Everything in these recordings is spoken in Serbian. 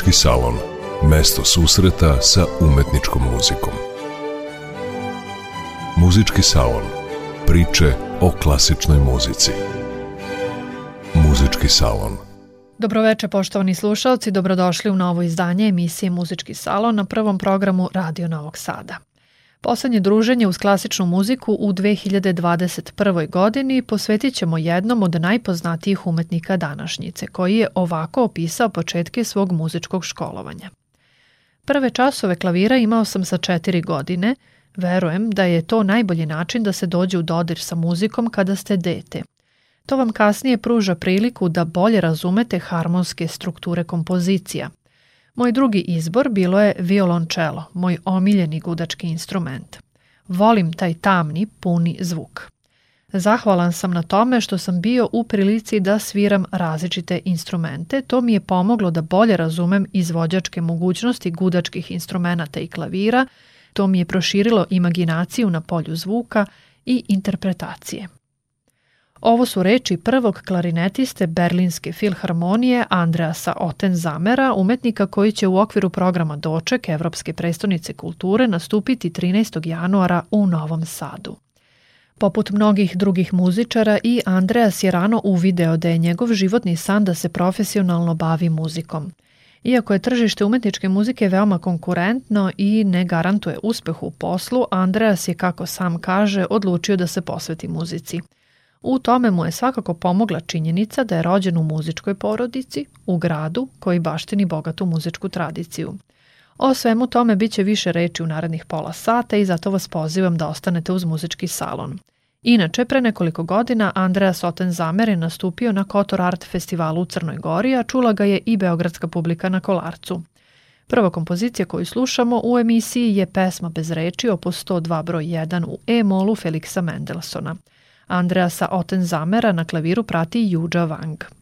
Muzički salon. Mesto susreta sa umetničkom muzikom. Muzički salon. Priče o klasičnoj muzici. Muzički salon. Dobroveče poštovani slušalci, dobrodošli u novo izdanje emisije Muzički salon na prvom programu Radio Novog Sada. Poslednje druženje uz klasičnu muziku u 2021. godini posvetit ćemo jednom od najpoznatijih umetnika današnjice, koji je ovako opisao početke svog muzičkog školovanja. Prve časove klavira imao sam sa četiri godine, verujem da je to najbolji način da se dođe u dodir sa muzikom kada ste dete. To vam kasnije pruža priliku da bolje razumete harmonske strukture kompozicija – Moj drugi izbor bilo je violončelo, moj omiljeni gudački instrument. Volim taj tamni, puni zvuk. Zahvalan sam na tome što sam bio u prilici da sviram različite instrumente. To mi je pomoglo da bolje razumem izvođačke mogućnosti gudačkih instrumenta i klavira. To mi je proširilo imaginaciju na polju zvuka i interpretacije. Ovo su reči prvog klarinetiste Berlinske filharmonije Andreasa Otenzamera, umetnika koji će u okviru programa Doček Evropske prestonice kulture nastupiti 13. januara u Novom Sadu. Poput mnogih drugih muzičara i Andreas je rano uvideo da je njegov životni san da se profesionalno bavi muzikom. Iako je tržište umetničke muzike veoma konkurentno i ne garantuje uspeh u poslu, Andreas je, kako sam kaže, odlučio da se posveti muzici – U tome mu je svakako pomogla činjenica da je rođen u muzičkoj porodici, u gradu koji baštini bogatu muzičku tradiciju. O svemu tome bit će više reči u narednih pola sata i zato vas pozivam da ostanete uz muzički salon. Inače, pre nekoliko godina Andreja Soten Zamer je nastupio na Kotor Art festivalu u Crnoj Gori, a čula ga je i beogradska publika na Kolarcu. Prva kompozicija koju slušamo u emisiji je pesma bez reči opus 102 broj 1 u E-molu Feliksa Mendelsona – Andreasa Otenzamera na klaviru prati Juđa Wang.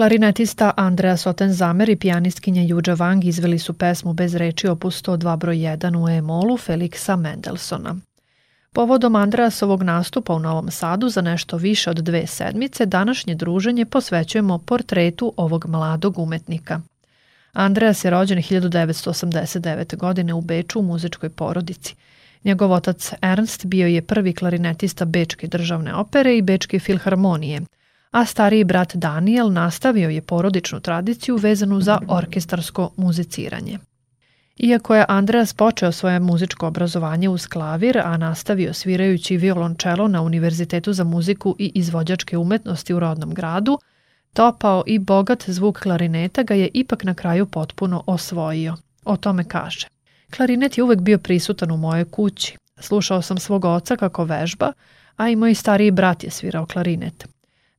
Klarinetista Andrea Sotenzamer i pijanistkinja Juđa Wang izveli su pesmu bez reči opus 102 broj 1 u E-molu Feliksa Mendelsona. Povodom Andreasovog nastupa u Novom Sadu za nešto više od dve sedmice, današnje druženje posvećujemo portretu ovog mladog umetnika. Andreas je rođen 1989. godine u Beču u muzičkoj porodici. Njegov otac Ernst bio je prvi klarinetista Bečke državne opere i Bečke filharmonije – a stariji brat Daniel nastavio je porodičnu tradiciju vezanu za orkestarsko muziciranje. Iako je Andreas počeo svoje muzičko obrazovanje uz klavir, a nastavio svirajući violončelo na Univerzitetu za muziku i izvođačke umetnosti u rodnom gradu, topao i bogat zvuk klarineta ga je ipak na kraju potpuno osvojio. O tome kaže. Klarinet je uvek bio prisutan u mojoj kući. Slušao sam svog oca kako vežba, a i moj stariji brat je svirao klarinet.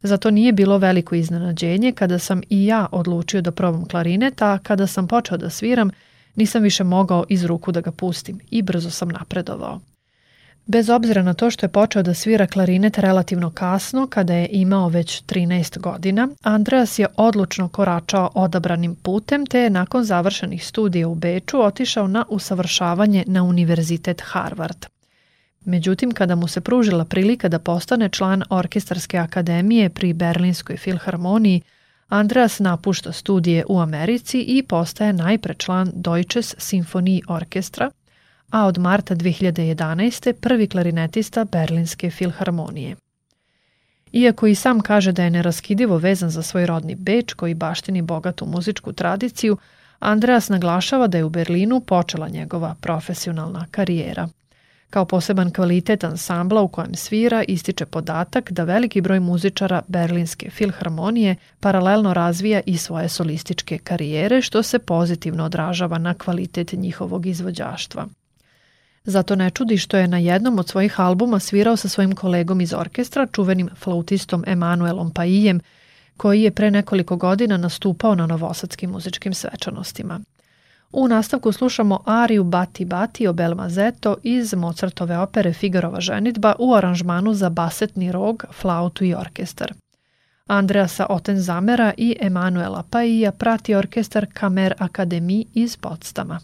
Zato nije bilo veliko iznenađenje kada sam i ja odlučio da probam klarinet, a kada sam počeo da sviram, nisam više mogao iz ruku da ga pustim i brzo sam napredovao. Bez obzira na to što je počeo da svira klarinet relativno kasno, kada je imao već 13 godina, Andreas je odlučno koračao odabranim putem te je nakon završenih studija u Beču otišao na usavršavanje na Univerzitet Harvard. Međutim, kada mu se pružila prilika da postane član Orkestarske akademije pri Berlinskoj filharmoniji, Andreas napušta studije u Americi i postaje najpre član Deutsches Sinfonie Orkestra, a od marta 2011. prvi klarinetista Berlinske filharmonije. Iako i sam kaže da je neraskidivo vezan za svoj rodni Beč koji baštini bogatu muzičku tradiciju, Andreas naglašava da je u Berlinu počela njegova profesionalna karijera – Kao poseban kvalitet ansambla u kojem svira ističe podatak da veliki broj muzičara Berlinske filharmonije paralelno razvija i svoje solističke karijere, što se pozitivno odražava na kvalitet njihovog izvođaštva. Zato ne čudi što je na jednom od svojih albuma svirao sa svojim kolegom iz orkestra, čuvenim flautistom Emanuelom Paijem, koji je pre nekoliko godina nastupao na novosadskim muzičkim svečanostima. U nastavku slušamo ariju Bati Bati o Belmazeto iz Mozartove opere Figarova ženitba u aranžmanu za basetni rog, flautu i orkestar. Andreasa Otenzamera i Emanuela Paija prati orkestar Kamer Akademiji iz Podstama.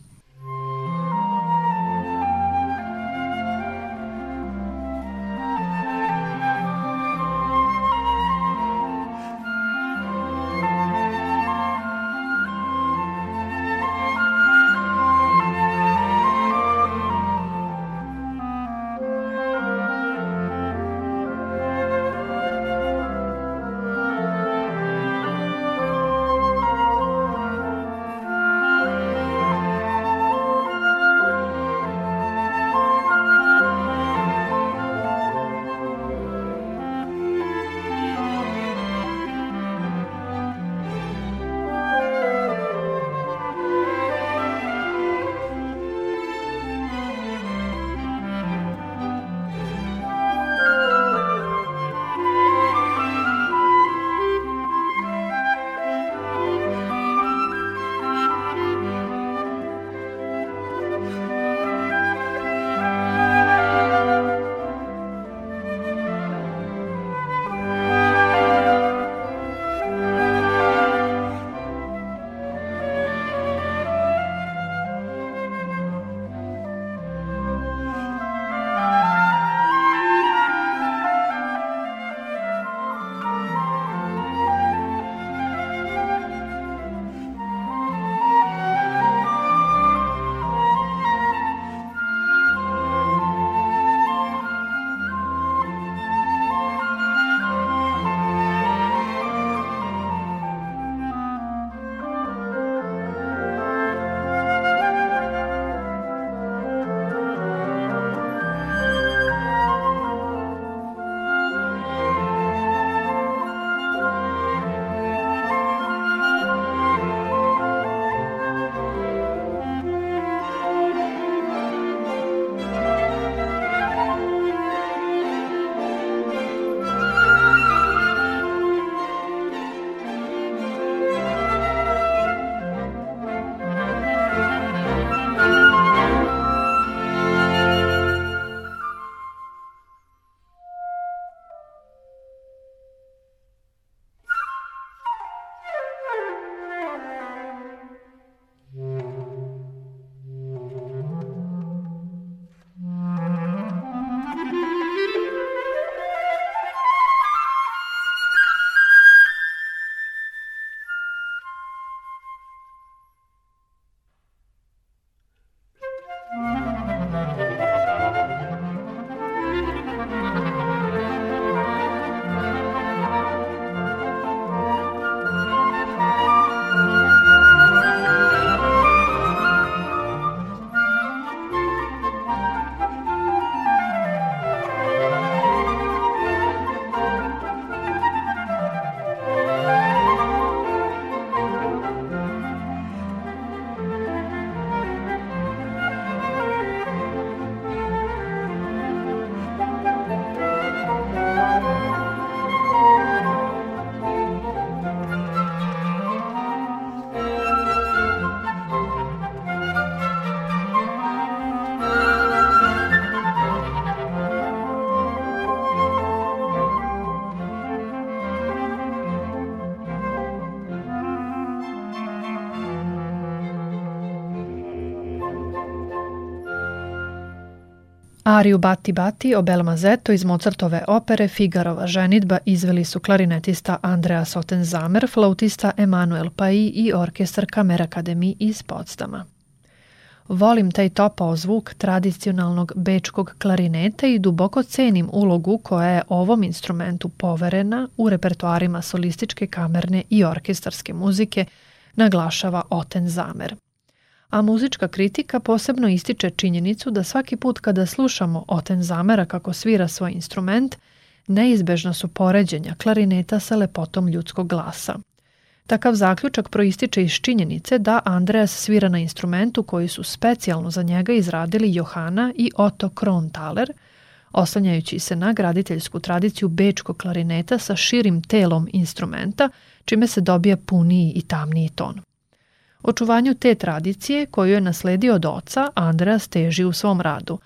Ariju Bati Bati o Belmazeto iz Mozartove opere Figarova ženitba izveli su klarinetista Andrea Sotenzamer, flautista Emanuel Pai i orkestar Kamer Akademiji iz Podstama. Volim taj topao zvuk tradicionalnog bečkog klarineta i duboko cenim ulogu koja je ovom instrumentu poverena u repertoarima solističke kamerne i orkestarske muzike, naglašava Oten Zamer a muzička kritika posebno ističe činjenicu da svaki put kada slušamo Oten Zamera kako svira svoj instrument, neizbežna su poređenja klarineta sa lepotom ljudskog glasa. Takav zaključak proističe iz činjenice da Andreas svira na instrumentu koji su specijalno za njega izradili Johana i Otto Kronthaler, oslanjajući se na graditeljsku tradiciju bečkog klarineta sa širim telom instrumenta, čime se dobija puniji i tamniji ton. Očuvanju te tradicije koju je nasledio od oca, Andreas teži u svom radu,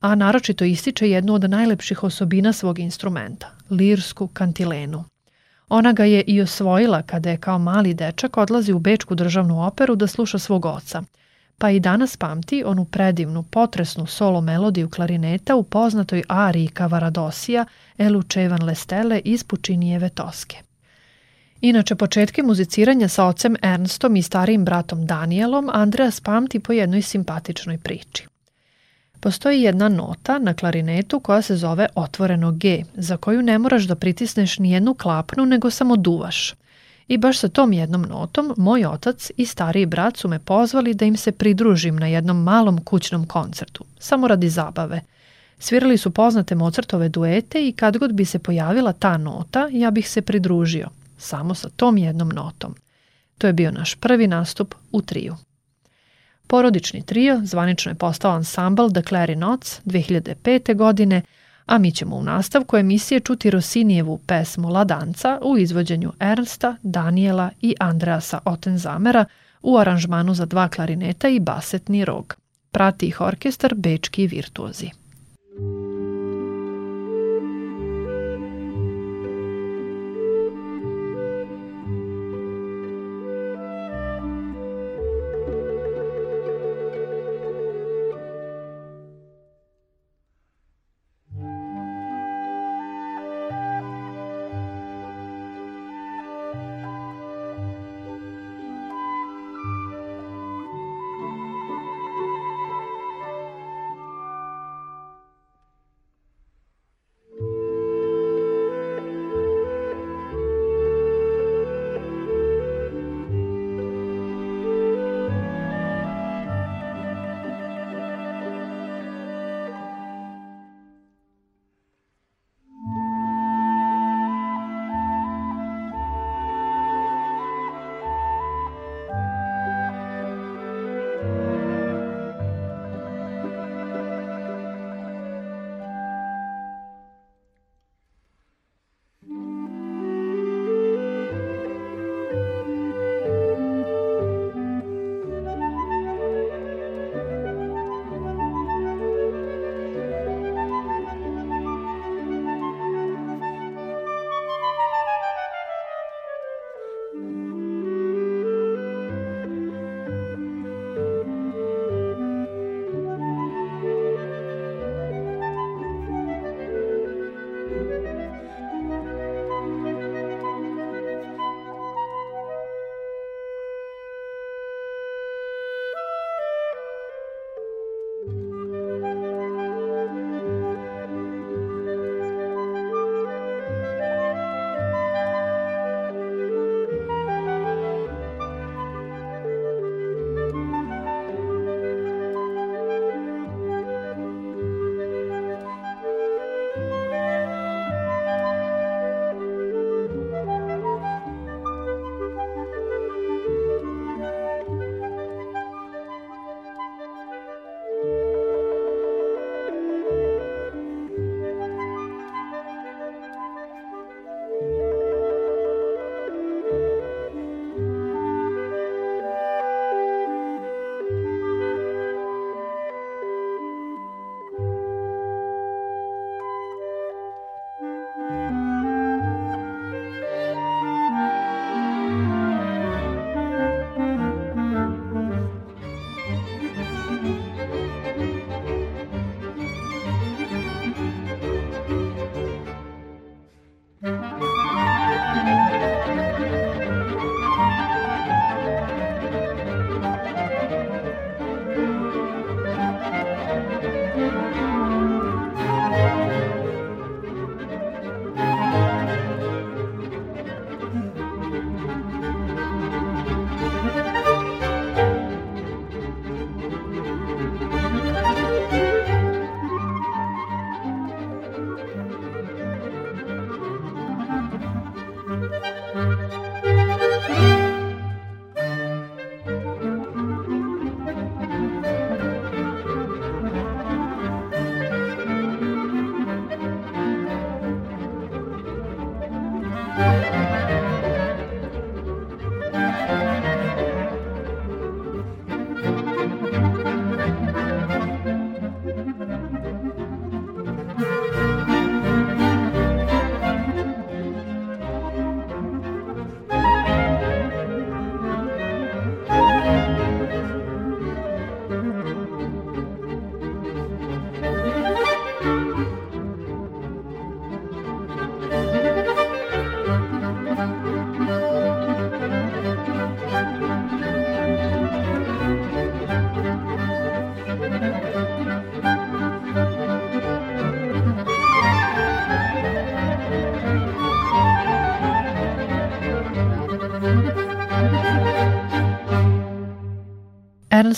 a naročito ističe jednu od najlepših osobina svog instrumenta, lirsku kantilenu. Ona ga je i osvojila kada je kao mali dečak odlazi u Bečku državnu operu da sluša svog oca, pa i danas pamti onu predivnu, potresnu solo melodiju klarineta u poznatoj ariji Kavaradosija Elučevan Lestele iz Pučinijeve Toske. Inače, početke muziciranja sa ocem Ernstom i starijim bratom Danielom Andreas pamti po jednoj simpatičnoj priči. Postoji jedna nota na klarinetu koja se zove otvoreno G, za koju ne moraš da pritisneš ni jednu klapnu, nego samo duvaš. I baš sa tom jednom notom moj otac i stariji brat su me pozvali da im se pridružim na jednom malom kućnom koncertu, samo radi zabave. Svirali su poznate Mozartove duete i kad god bi se pojavila ta nota, ja bih se pridružio samo sa tom jednom notom. To je bio naš prvi nastup u triju. Porodični trio zvanično je postao ansambl The Clarinots 2005. godine, a mi ćemo u nastavku emisije čuti Rosinijevu pesmu Ladanca u izvođenju Ernsta, Daniela i Andreasa Otenzamera u aranžmanu za dva klarineta i basetni rog. Prati ih orkestar Bečki virtuozi.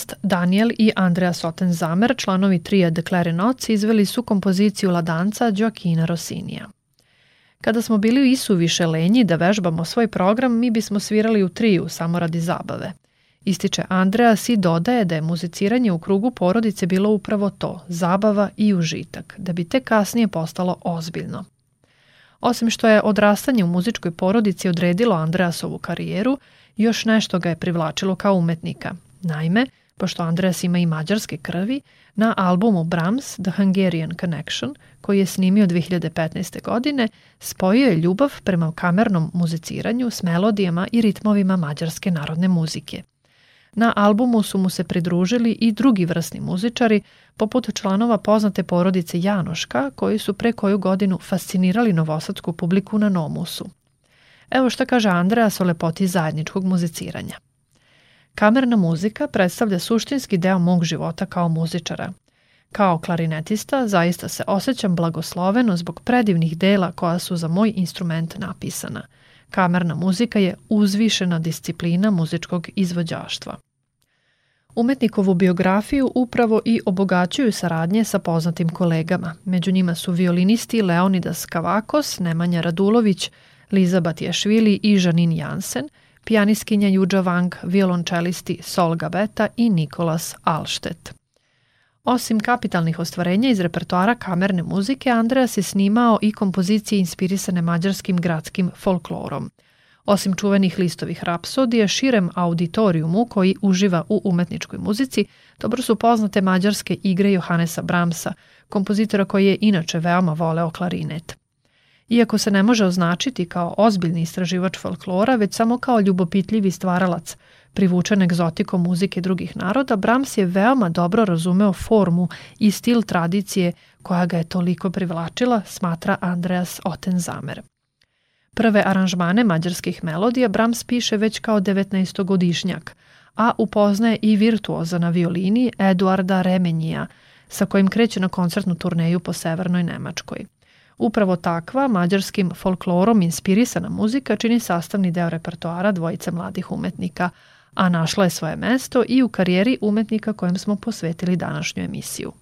Ernst Daniel i Andrea Sotenzamer, članovi trija The Clarinots, izveli su kompoziciju ladanca Joaquina Rossinija. Kada smo bili u isuviše lenji da vežbamo svoj program, mi bismo svirali u triju samo radi zabave. Ističe Andreas i dodaje da je muziciranje u krugu porodice bilo upravo to, zabava i užitak, da bi te kasnije postalo ozbiljno. Osim što je odrastanje u muzičkoj porodici odredilo Andreasovu karijeru, još nešto ga je privlačilo kao umetnika. Naime, pošto Andreas ima i mađarske krvi, na albumu Brahms The Hungarian Connection, koji je snimio 2015. godine, spojio je ljubav prema kamernom muziciranju s melodijama i ritmovima mađarske narodne muzike. Na albumu su mu se pridružili i drugi vrsni muzičari, poput članova poznate porodice Janoška, koji su pre koju godinu fascinirali novosadsku publiku na Nomusu. Evo šta kaže Andreas o lepoti zajedničkog muziciranja. Kamerna muzika predstavlja suštinski deo mog života kao muzičara. Kao klarinetista zaista se osjećam blagosloveno zbog predivnih dela koja su za moj instrument napisana. Kamerna muzika je uzvišena disciplina muzičkog izvođaštva. Umetnikovu biografiju upravo i obogaćuju saradnje sa poznatim kolegama. Među njima su violinisti Leonidas Kavakos, Nemanja Radulović, Liza Batješvili i Žanin Jansen – pijaniskinja Juđa Wang, violončelisti Sol Gabeta i Nikolas Alštet. Osim kapitalnih ostvarenja iz repertoara kamerne muzike, Andreas je snimao i kompozicije inspirisane mađarskim gradskim folklorom. Osim čuvenih listovih rapsodija, širem auditorijumu koji uživa u umetničkoj muzici, dobro su poznate mađarske igre Johannesa Bramsa, kompozitora koji je inače veoma voleo klarinet. Iako se ne može označiti kao ozbiljni istraživač folklora, već samo kao ljubopitljivi stvaralac, privučen egzotikom muzike drugih naroda, Brahms je veoma dobro razumeo formu i stil tradicije koja ga je toliko privlačila, smatra Andreas Ottenzamer. Prve aranžmane mađarskih melodija Brahms piše već kao 19-godišnjak, a upoznaje i virtuoza na violini Eduarda Remenija, sa kojim kreće na koncertnu turneju po severnoj Nemačkoj. Upravo takva, mađarskim folklorom inspirisana muzika čini sastavni deo repertoara dvojice mladih umetnika, a našla je svoje mesto i u karijeri umetnika kojem smo posvetili današnju emisiju.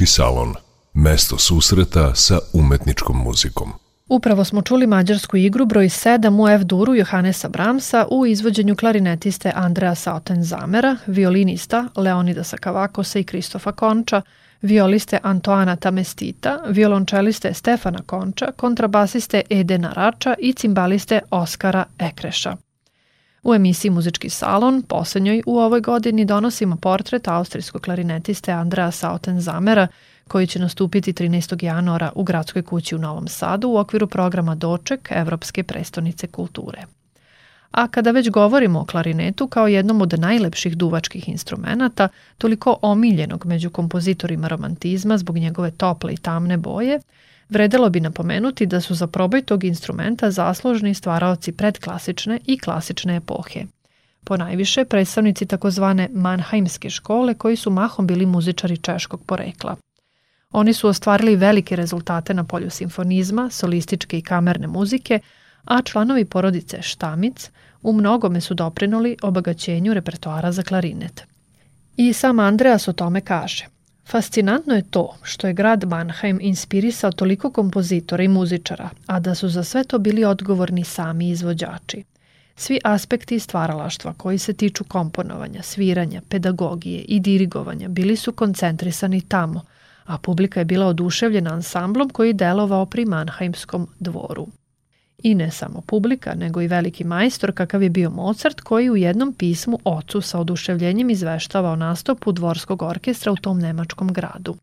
Muzički salon. Mesto susreta sa umetničkom muzikom. Upravo smo čuli mađarsku igru broj 7 u F-duru Johannesa Bramsa u izvođenju klarinetiste Andreja Sauten Zamera, violinista Leonidasa Kavakosa i Kristofa Konča, violiste Antoana Tamestita, violončeliste Stefana Konča, kontrabasiste Edena Rača i cimbaliste Oskara Ekreša. U emisiji Muzički salon, poslednjoj u ovoj godini, donosimo portret austrijskog klarinetiste Andrea Sautenzamera, koji će nastupiti 13. januara u Gradskoj kući u Novom Sadu u okviru programa Doček Evropske prestonice kulture. A kada već govorimo o klarinetu kao jednom od najlepših duvačkih instrumenta, toliko omiljenog među kompozitorima romantizma zbog njegove tople i tamne boje, vredelo bi napomenuti da su za probaj tog instrumenta zaslužni stvaraoci predklasične i klasične epohe. Po najviše predstavnici takozvane Mannheimske škole koji su mahom bili muzičari češkog porekla. Oni su ostvarili velike rezultate na polju simfonizma, solističke i kamerne muzike, a članovi porodice Štamic u mnogome su doprinuli obagaćenju repertoara za klarinet. I sam Andreas o tome kaže. Fascinantno je to što je grad Mannheim inspirisao toliko kompozitora i muzičara, a da su za sve to bili odgovorni sami izvođači. Svi aspekti stvaralaštva koji se tiču komponovanja, sviranja, pedagogije i dirigovanja bili su koncentrisani tamo, a publika je bila oduševljena ansamblom koji delovao pri Mannheimskom dvoru. I ne samo publika, nego i veliki majstor kakav je bio Mozart koji u jednom pismu ocu sa oduševljenjem izveštava o nastupu dvorskog orkestra u tom nemačkom gradu.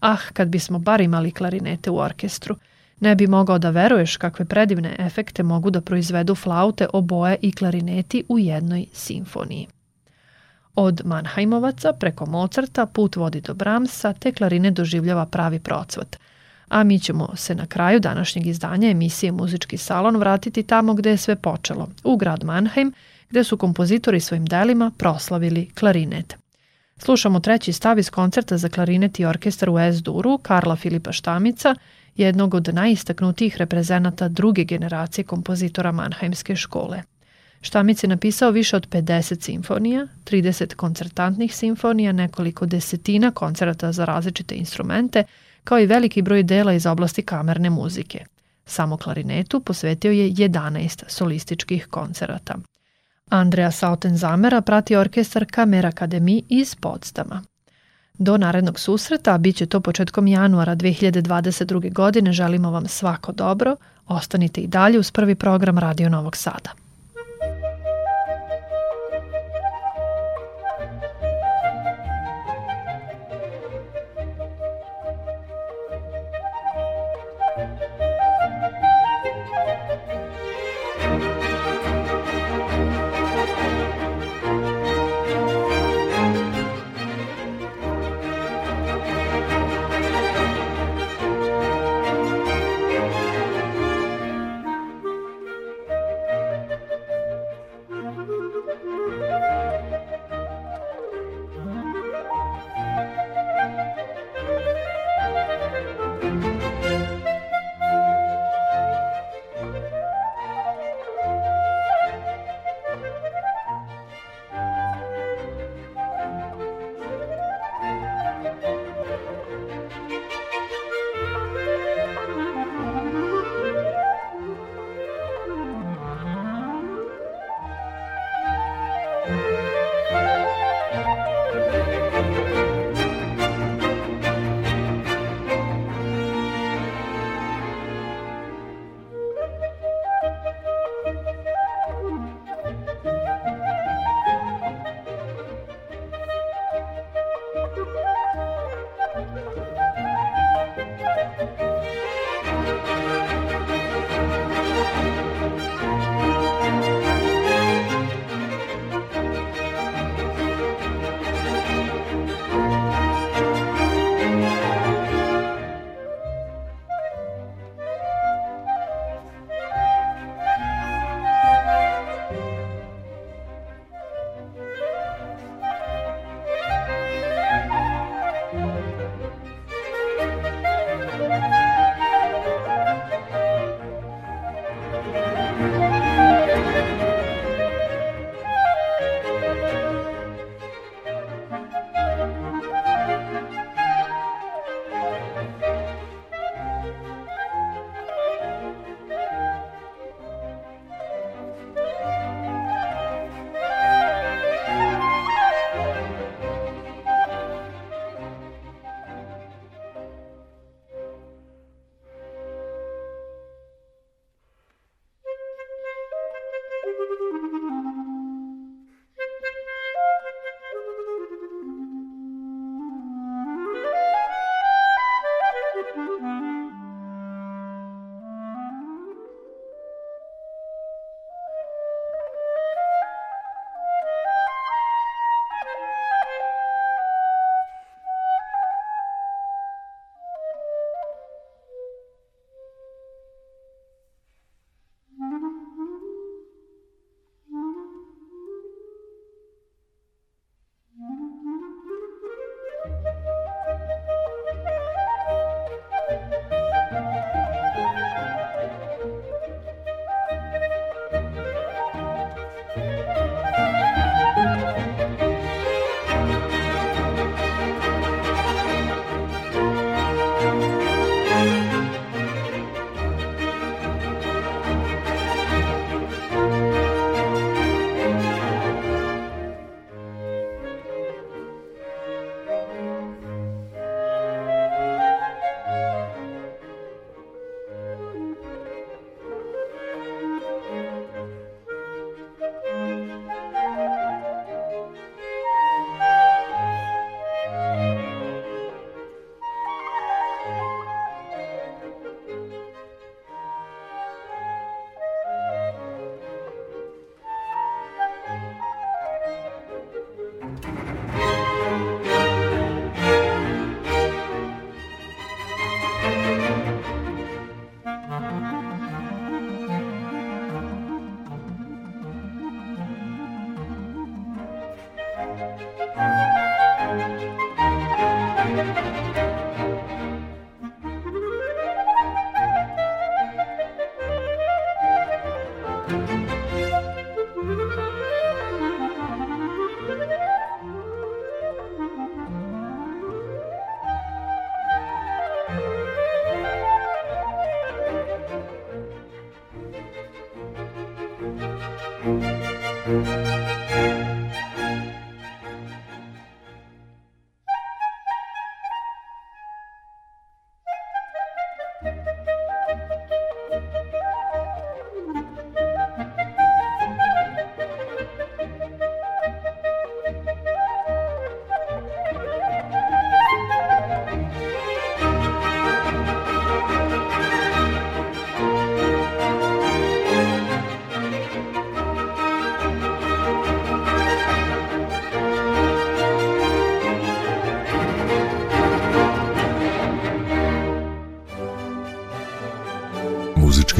Ah, kad bismo bar imali klarinete u orkestru, ne bi mogao da veruješ kakve predivne efekte mogu da proizvedu flaute, oboje i klarineti u jednoj simfoniji. Od Mannheimovaca preko Mozarta put vodi do Bramsa, te klarine doživljava pravi procvat – a mi ćemo se na kraju današnjeg izdanja emisije Muzički salon vratiti tamo gde je sve počelo, u grad Mannheim, gde su kompozitori svojim delima proslavili klarinet. Slušamo treći stav iz koncerta za klarinet i orkestar u S-duru Karla Filipa Štamica, jednog od najistaknutijih reprezenata druge generacije kompozitora Mannheimske škole. Štamic je napisao više od 50 simfonija, 30 koncertantnih simfonija, nekoliko desetina koncerata za različite instrumente kao i veliki broj dela iz oblasti kamerne muzike. Samo klarinetu posvetio je 11 solističkih koncerata. Andrea Sautenzamera prati orkestar Kamer Akademi iz Podstama. Do narednog susreta, bit će to početkom januara 2022. godine, želimo vam svako dobro, ostanite i dalje uz prvi program Radio Novog Sada. Música